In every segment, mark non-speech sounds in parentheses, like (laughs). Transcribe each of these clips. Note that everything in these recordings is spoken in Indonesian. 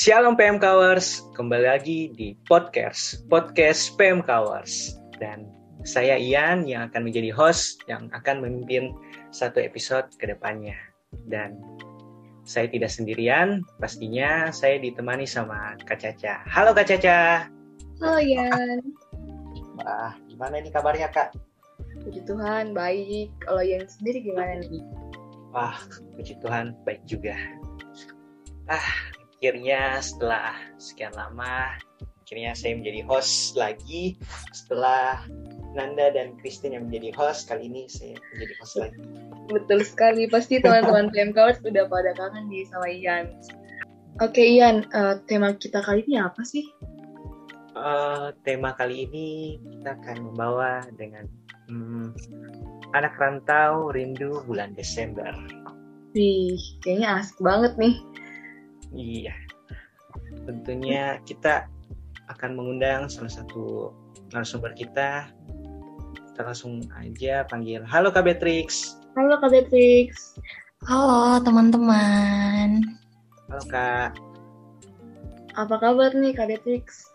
Shalom PM Kawers, kembali lagi di podcast podcast PM Kawers dan saya Ian yang akan menjadi host yang akan memimpin satu episode ke depannya dan saya tidak sendirian, pastinya saya ditemani sama Kak Caca. Halo Kak Caca. Halo Ian. Wah, gimana nih kabarnya Kak? Puji Tuhan, baik. Kalau yang sendiri gimana nih? Wah, puji Tuhan, baik juga. Ah, akhirnya setelah sekian lama, akhirnya saya menjadi host lagi. Setelah Nanda dan Christine yang menjadi host, kali ini saya menjadi host lagi. Betul sekali, pasti teman-teman (laughs) PMK sudah pada kangen nih sama Ian. Oke Ian, uh, tema kita kali ini apa sih? Uh, tema kali ini kita akan membawa dengan hmm, anak rantau rindu bulan Desember. Wih, kayaknya asik banget nih. Iya. Tentunya kita akan mengundang salah satu narasumber kita. Kita langsung aja panggil. Halo Kak Beatrix. Halo Kak Beatrix. Halo teman-teman. Halo Kak. Apa kabar nih Kak Beatrix?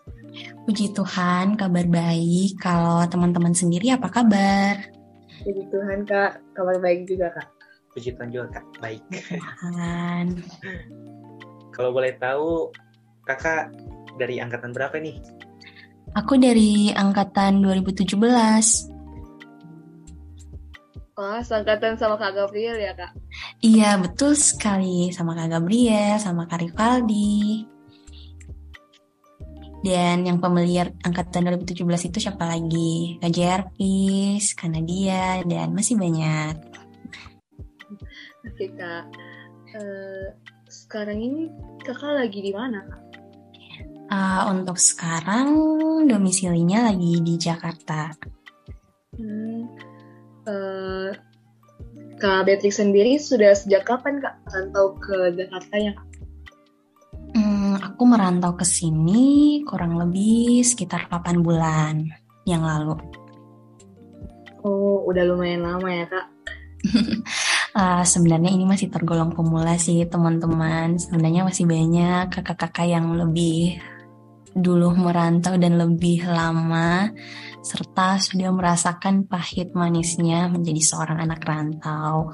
Puji Tuhan, kabar baik. Kalau teman-teman sendiri apa kabar? Puji Tuhan Kak, kabar baik juga Kak. Puji Tuhan juga Kak, baik. Tuhan. Kalau boleh tahu, Kakak dari angkatan berapa nih? Aku dari angkatan 2017. Wah, sangkatan sama Kak Gabriel ya Kak? Iya, betul sekali. Sama Kak Gabriel, sama Kak Rivaldi. Dan yang pemiliar angkatan 2017 itu siapa lagi? Kak Jervis, Kak Nadia, dan masih banyak. Oke Kak. Uh, sekarang ini kakak lagi di mana Kak? Uh, untuk sekarang domisilinya lagi di Jakarta. Hmm, uh, Kak Beatrix sendiri sudah sejak kapan Kak rantau ke Jakarta ya Kak? Hmm, aku merantau ke sini kurang lebih sekitar 8 bulan yang lalu. Oh, udah lumayan lama ya Kak? Uh, sebenarnya ini masih tergolong pemula sih teman-teman. Sebenarnya masih banyak kakak-kakak yang lebih dulu merantau dan lebih lama serta sudah merasakan pahit manisnya menjadi seorang anak rantau.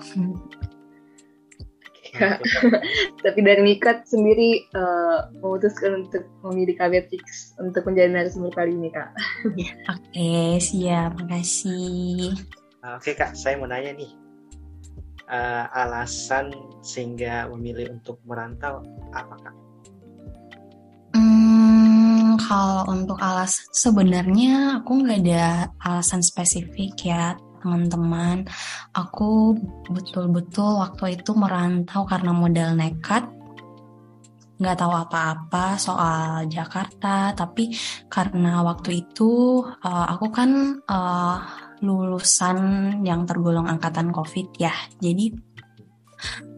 Kak. (laughs) Tapi dari Mikat sendiri uh, memutuskan untuk memilih Kak Beatrix untuk menjadi narasumber kali ini Kak. (laughs) Oke, okay, siap. Makasih. Oke okay, Kak, saya mau nanya nih. Uh, alasan sehingga memilih untuk merantau apa Kak? Hmm, kalau untuk alas sebenarnya aku nggak ada alasan spesifik ya teman-teman. Aku betul-betul waktu itu merantau karena modal nekat. Nggak tahu apa-apa soal Jakarta, tapi karena waktu itu uh, aku kan uh, lulusan yang tergolong angkatan COVID ya. Jadi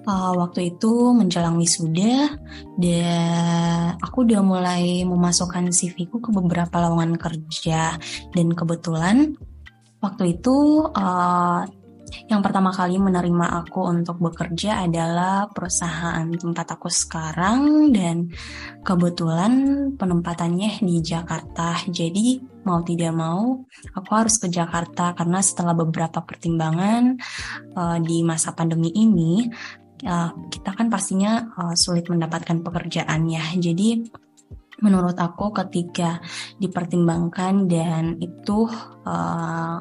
uh, waktu itu menjelang wisuda dan aku udah mulai memasukkan CV-ku ke beberapa lowongan kerja dan kebetulan waktu itu uh, yang pertama kali menerima aku untuk bekerja adalah perusahaan tempat aku sekarang dan kebetulan penempatannya di Jakarta. Jadi mau tidak mau aku harus ke Jakarta karena setelah beberapa pertimbangan uh, di masa pandemi ini uh, kita kan pastinya uh, sulit mendapatkan pekerjaan ya. Jadi menurut aku ketika dipertimbangkan dan itu uh,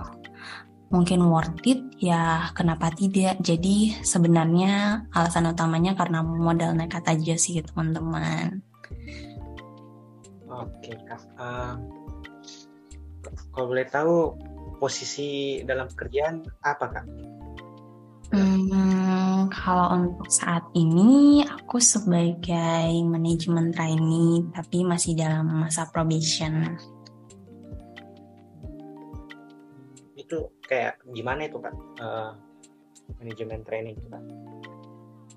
mungkin worth it ya kenapa tidak? Jadi sebenarnya alasan utamanya karena modal nekat aja sih teman-teman. Oke kak. Uh, kalau boleh tahu posisi dalam pekerjaan apa kak Hmm, kalau untuk saat ini aku sebagai manajemen trainee tapi masih dalam masa probation. Itu kayak gimana itu kak uh, manajemen training itu kak?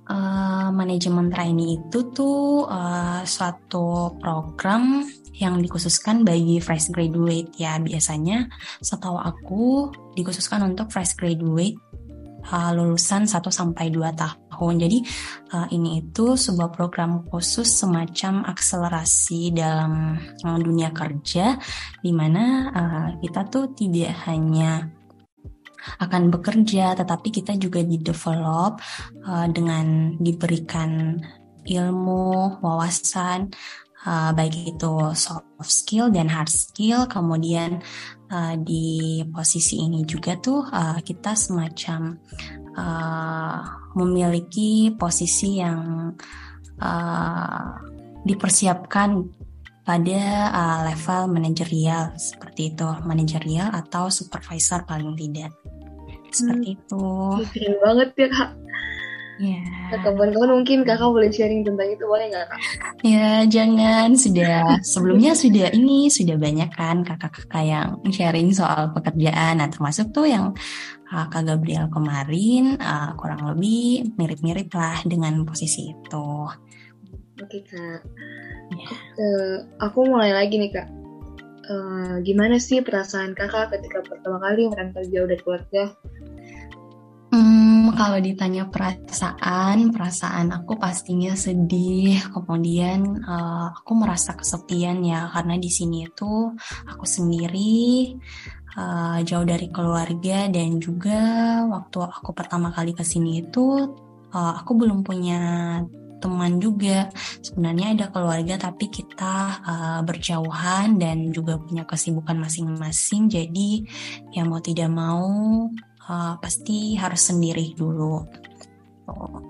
Uh, manajemen trainee itu tuh uh, suatu program yang dikhususkan bagi fresh graduate ya biasanya setahu aku dikhususkan untuk fresh graduate uh, lulusan 1 sampai 2 tahun. Jadi uh, ini itu sebuah program khusus semacam akselerasi dalam dunia kerja di mana uh, kita tuh tidak hanya akan bekerja, tetapi kita juga di develop uh, dengan diberikan ilmu, wawasan, uh, baik itu soft skill dan hard skill. Kemudian uh, di posisi ini juga tuh uh, kita semacam uh, memiliki posisi yang uh, dipersiapkan pada uh, level manajerial seperti itu, manajerial atau supervisor paling tidak. Seperti hmm. itu. Keren banget ya kak. Ya. Yeah. Kawan-kawan mungkin kakak boleh sharing tentang itu boleh nggak kak? Ya jangan sudah sebelumnya sudah ini sudah banyak kan kakak-kakak yang sharing soal pekerjaan. Nah termasuk tuh yang uh, kak Gabriel kemarin uh, kurang lebih mirip-mirip lah dengan posisi itu. Oke kak. Ya. Uh, aku mulai lagi nih kak. Uh, gimana sih perasaan kakak ketika pertama kali merantau jauh dari keluarga? Hmm, kalau ditanya perasaan, perasaan aku pastinya sedih. Kemudian uh, aku merasa kesepian ya karena di sini itu aku sendiri uh, jauh dari keluarga dan juga waktu aku pertama kali ke sini itu uh, aku belum punya teman juga. Sebenarnya ada keluarga tapi kita uh, berjauhan dan juga punya kesibukan masing-masing. Jadi ya mau tidak mau uh, pasti harus sendiri dulu. Oh.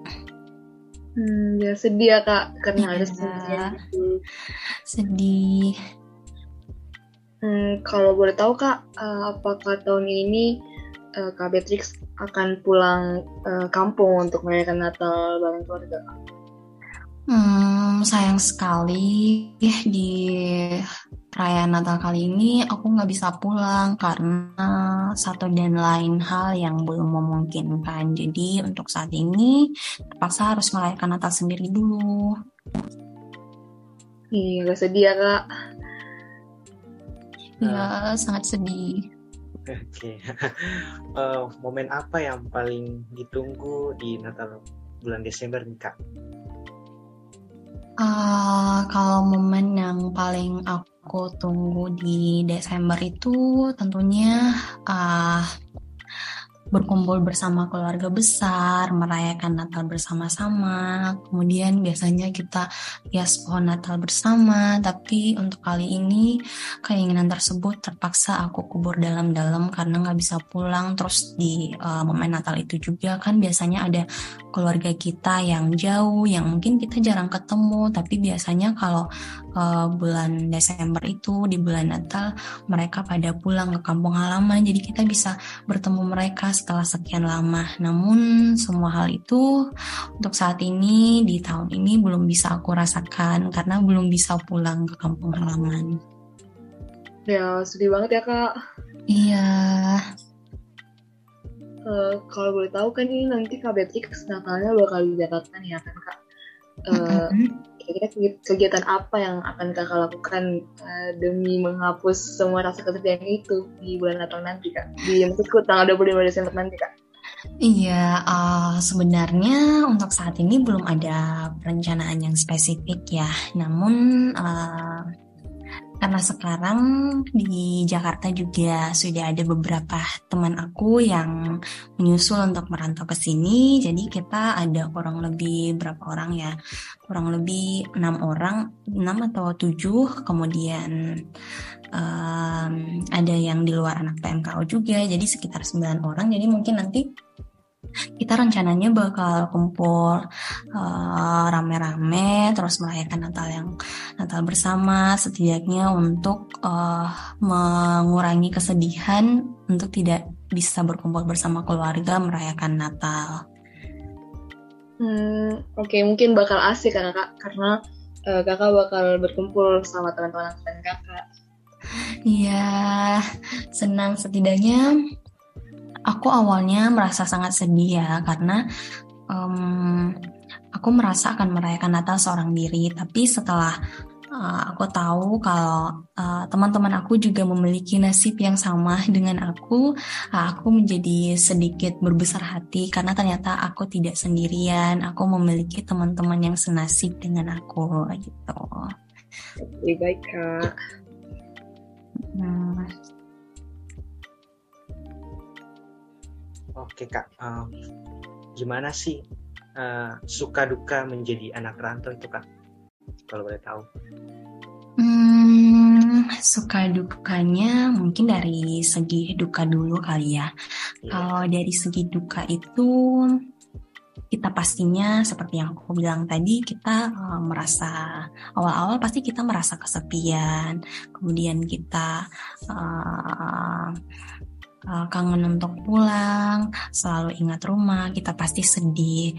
Hmm, ya sedih ya kak karena ya, harus sendiri. Sedih. Hmm, kalau boleh tahu kak, uh, apakah tahun ini uh, kak Beatrix akan pulang uh, kampung untuk merayakan Natal bareng keluarga? Hmm, sayang sekali di perayaan Natal kali ini aku nggak bisa pulang karena satu dan lain hal yang belum memungkinkan. Jadi untuk saat ini terpaksa harus merayakan Natal sendiri dulu. Iya, gak sedih ya kak? Iya, uh, sangat sedih. Oke, okay. (laughs) uh, momen apa yang paling ditunggu di Natal bulan Desember nih kak? Uh, kalau momen yang paling aku tunggu di Desember itu tentunya uh, berkumpul bersama keluarga besar, merayakan Natal bersama-sama. Kemudian biasanya kita hias pohon Natal bersama, tapi untuk kali ini keinginan tersebut terpaksa aku kubur dalam-dalam karena nggak bisa pulang. Terus di uh, momen Natal itu juga kan biasanya ada keluarga kita yang jauh, yang mungkin kita jarang ketemu, tapi biasanya kalau uh, bulan Desember itu di bulan Natal mereka pada pulang ke kampung halaman, jadi kita bisa bertemu mereka setelah sekian lama. Namun semua hal itu untuk saat ini di tahun ini belum bisa aku rasakan karena belum bisa pulang ke kampung halaman. Ya sedih banget ya kak. Iya. Uh, kalau boleh tahu kan ini nanti Beatrix Natalnya bakal di Jakarta nih ya kan Kak. Uh, kira-kira kegiatan apa yang akan kakak lakukan uh, demi menghapus semua rasa kesedihan itu di bulan Natal nanti kak di maksudku tanggal 25 Desember nanti kak Iya, uh, sebenarnya untuk saat ini belum ada perencanaan yang spesifik ya. Namun uh, karena sekarang di Jakarta juga sudah ada beberapa teman aku yang menyusul untuk merantau ke sini. Jadi kita ada kurang lebih berapa orang ya? Kurang lebih enam orang, enam atau tujuh. Kemudian um, ada yang di luar anak PMKO juga. Jadi sekitar sembilan orang. Jadi mungkin nanti kita rencananya bakal kumpul uh, rame-rame terus merayakan Natal yang Natal bersama setidaknya untuk uh, mengurangi kesedihan untuk tidak bisa berkumpul bersama keluarga merayakan Natal. Hmm, oke okay. mungkin bakal asik karena kak karena uh, kakak bakal berkumpul sama teman-teman kakak. Iya, senang setidaknya aku awalnya merasa sangat sedih ya karena um, aku merasa akan merayakan Natal seorang diri tapi setelah uh, aku tahu kalau uh, teman-teman aku juga memiliki nasib yang sama (laughs) dengan aku. Uh, aku menjadi sedikit berbesar hati karena ternyata aku tidak sendirian. Aku memiliki teman-teman yang senasib dengan aku gitu. Oke, baik kak. Nah. Oke kak, uh, gimana sih uh, suka duka menjadi anak rantau itu kak? Kalau boleh tahu. Hmm, suka dukanya mungkin dari segi duka dulu kali ya. Yeah. Kalau dari segi duka itu kita pastinya seperti yang aku bilang tadi kita uh, merasa awal-awal pasti kita merasa kesepian kemudian kita uh, uh, kangen untuk pulang selalu ingat rumah kita pasti sedih.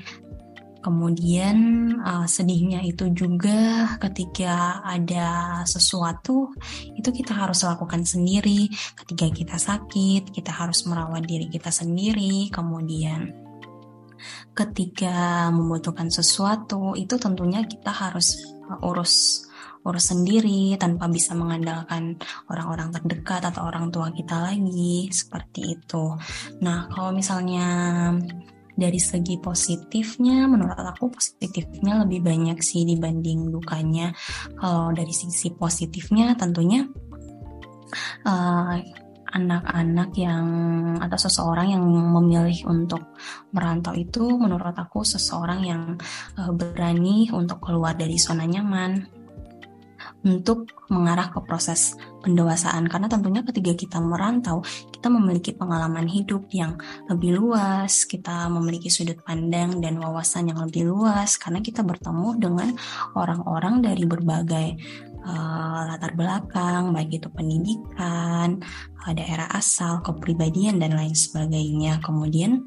Kemudian uh, sedihnya itu juga ketika ada sesuatu itu kita harus lakukan sendiri. Ketika kita sakit kita harus merawat diri kita sendiri. Kemudian ketika membutuhkan sesuatu itu tentunya kita harus uh, urus urus sendiri tanpa bisa mengandalkan orang-orang terdekat atau orang tua kita lagi seperti itu. Nah, kalau misalnya dari segi positifnya menurut aku positifnya lebih banyak sih dibanding dukanya. Kalau dari sisi positifnya tentunya uh, anak-anak yang atau seseorang yang memilih untuk merantau itu menurut aku seseorang yang uh, berani untuk keluar dari zona nyaman untuk mengarah ke proses pendewasaan karena tentunya ketika kita merantau kita memiliki pengalaman hidup yang lebih luas kita memiliki sudut pandang dan wawasan yang lebih luas karena kita bertemu dengan orang-orang dari berbagai uh, latar belakang, baik itu pendidikan, uh, daerah asal, kepribadian dan lain sebagainya. Kemudian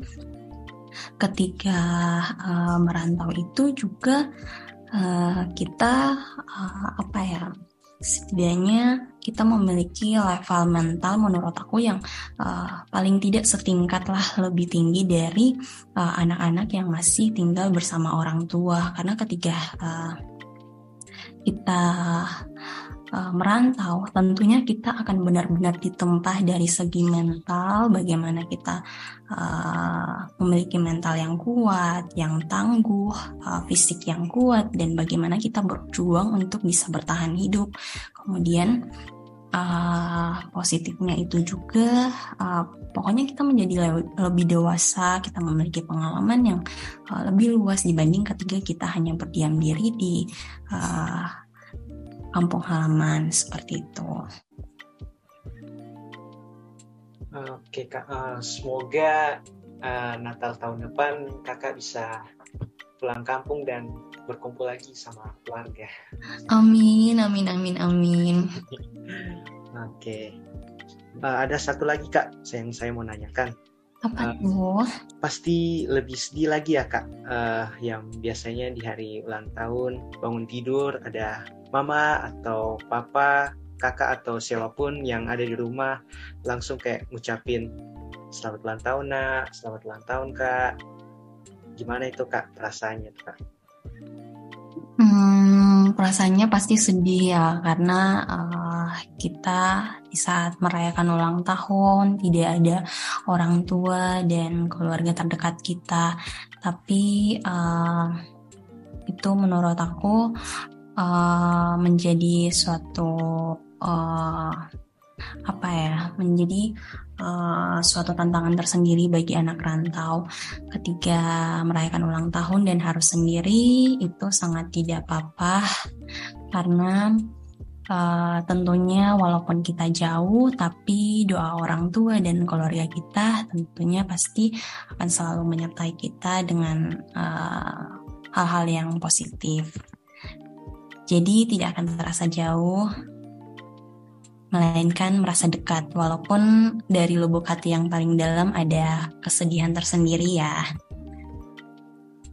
ketika uh, merantau itu juga uh, kita uh, apa ya setidaknya kita memiliki level mental menurut aku yang uh, paling tidak setingkat lah lebih tinggi dari anak-anak uh, yang masih tinggal bersama orang tua. Karena ketika uh, kita uh, merantau, tentunya kita akan benar-benar ditempa dari segi mental, bagaimana kita uh, memiliki mental yang kuat, yang tangguh, uh, fisik yang kuat, dan bagaimana kita berjuang untuk bisa bertahan hidup. Kemudian uh, positifnya itu juga uh, pokoknya kita menjadi le lebih dewasa kita memiliki pengalaman yang uh, lebih luas dibanding ketika kita hanya berdiam diri di uh, kampung halaman seperti itu. Oke kak, uh, semoga uh, Natal tahun depan kakak bisa pulang kampung dan berkumpul lagi sama keluarga. Amin, amin, amin, amin. Oke. Uh, ada satu lagi kak, yang saya mau nanyakan. Apa uh, Pasti lebih sedih lagi ya kak. Uh, yang biasanya di hari ulang tahun bangun tidur ada mama atau papa, kakak atau siapa pun yang ada di rumah langsung kayak ngucapin selamat ulang tahun nak, selamat ulang tahun kak. Gimana itu kak perasaannya tuh kak? Hmm, perasaannya pasti sedih ya karena uh, kita di saat merayakan ulang tahun tidak ada orang tua dan keluarga terdekat kita, tapi uh, itu menurut aku uh, menjadi suatu uh, apa ya menjadi uh, suatu tantangan tersendiri bagi anak rantau ketika merayakan ulang tahun dan harus sendiri itu sangat tidak apa-apa karena uh, tentunya walaupun kita jauh tapi doa orang tua dan keluarga kita tentunya pasti akan selalu menyertai kita dengan hal-hal uh, yang positif. Jadi tidak akan terasa jauh melainkan merasa dekat walaupun dari lubuk hati yang paling dalam ada kesedihan tersendiri ya.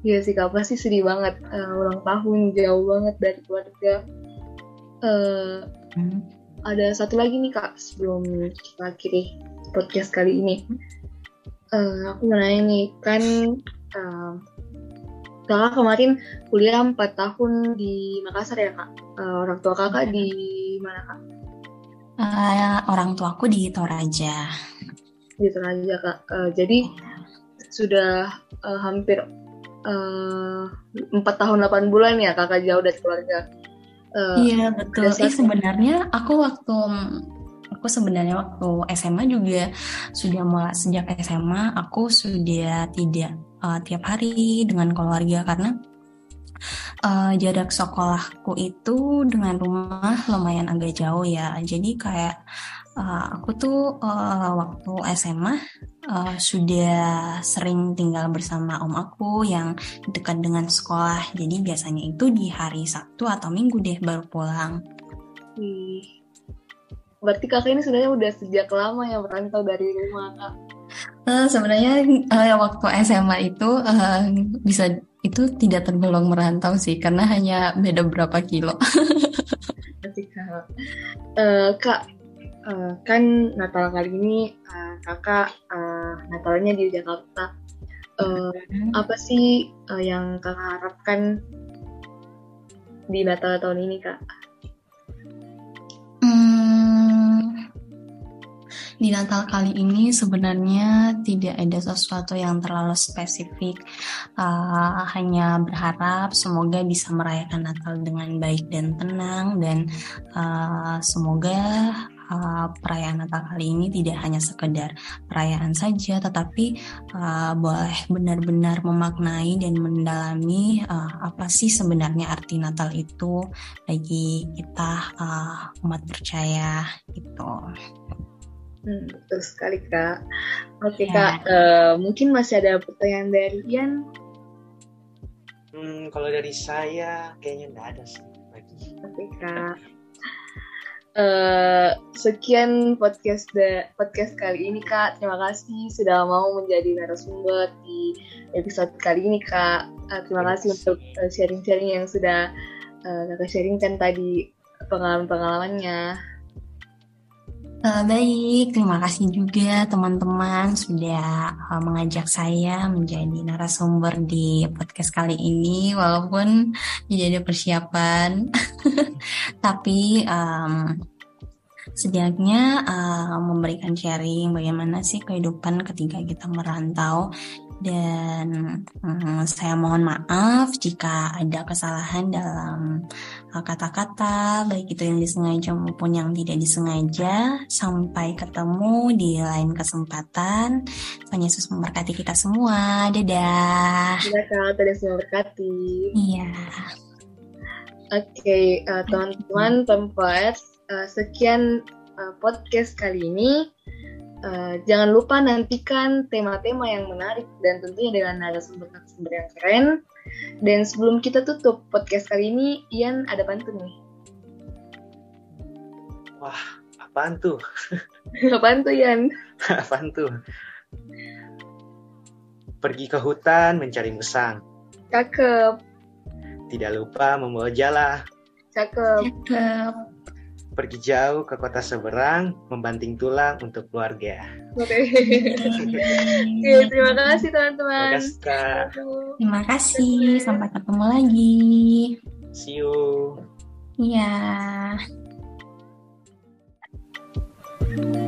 Iya sih kak, pasti sedih banget uh, ulang tahun jauh banget dari keluarga. Uh, hmm. Ada satu lagi nih kak sebelum kita akhiri podcast kali ini. Uh, aku mau nanya nih kan uh, kakak kemarin kuliah 4 tahun di Makassar ya kak. Uh, orang tua kakak di mana kak? Uh, orang tuaku di Toraja. Di Toraja kak. Uh, jadi sudah uh, hampir empat uh, tahun 8 bulan ya kakak jauh dari keluarga. Uh, iya betul. Eh, sebenarnya aku waktu aku sebenarnya waktu SMA juga sudah mulai sejak SMA aku sudah tidak uh, tiap hari dengan keluarga karena uh, jarak sekolahku itu dengan rumah lumayan agak jauh ya. Jadi kayak uh, aku tuh uh, waktu SMA uh, sudah sering tinggal bersama om aku yang dekat dengan sekolah. Jadi biasanya itu di hari Sabtu atau Minggu deh baru pulang. Hmm. Berarti kakak ini sebenarnya udah sejak lama ya merantau dari rumah kak. Uh, sebenarnya uh, waktu SMA itu uh, bisa itu tidak tergolong merantau sih karena hanya beda berapa kilo. (laughs) kak, uh, kak uh, kan Natal kali ini uh, kakak uh, Natalnya di Jakarta. Uh, apa sih uh, yang kakak harapkan di Natal tahun ini kak? di Natal kali ini sebenarnya tidak ada sesuatu yang terlalu spesifik. Uh, hanya berharap semoga bisa merayakan Natal dengan baik dan tenang dan uh, semoga uh, perayaan Natal kali ini tidak hanya sekedar perayaan saja, tetapi uh, boleh benar-benar memaknai dan mendalami uh, apa sih sebenarnya arti Natal itu bagi kita uh, umat percaya gitu. Hmm, betul sekali kak. Oke ya. kak, uh, mungkin masih ada pertanyaan dari Ian? Hmm, kalau dari saya kayaknya tidak ada sih lagi. Oke kak. Uh, sekian podcast the, podcast kali ini kak. Terima kasih sudah mau menjadi narasumber di episode kali ini kak. Uh, terima kasih untuk sharing-sharing yang sudah uh, kakak sharingkan tadi pengalaman-pengalamannya. Uh, baik, terima kasih juga teman-teman sudah uh, mengajak saya menjadi narasumber di podcast kali ini, walaupun tidak ada persiapan, (laughs) tapi um, setidaknya uh, memberikan sharing bagaimana sih kehidupan ketika kita merantau dan um, saya mohon maaf jika ada kesalahan dalam uh, kata-kata baik itu yang disengaja maupun yang tidak disengaja. Sampai ketemu di lain kesempatan. Tuhan Yesus memberkati kita semua. Dadah. Dadah kak. Tuhan Yesus memberkati. Iya. Oke okay, uh, teman-teman tempat uh, sekian uh, podcast kali ini Uh, jangan lupa nantikan tema-tema yang menarik dan tentunya dengan narasumber-narasumber yang keren. Dan sebelum kita tutup podcast kali ini, Ian ada pantun nih. Wah, apaan tuh? (laughs) apaan tuh, Ian? (laughs) apaan tuh? Pergi ke hutan mencari musang. Cakep. Tidak lupa membawa jala. Cakep. Cakep pergi jauh ke kota seberang, membanting tulang untuk keluarga. Oke, (laughs) okay. terima kasih teman-teman. Terima kasih, Kak. Terima kasih, sampai ketemu lagi. See you. Iya. Yeah.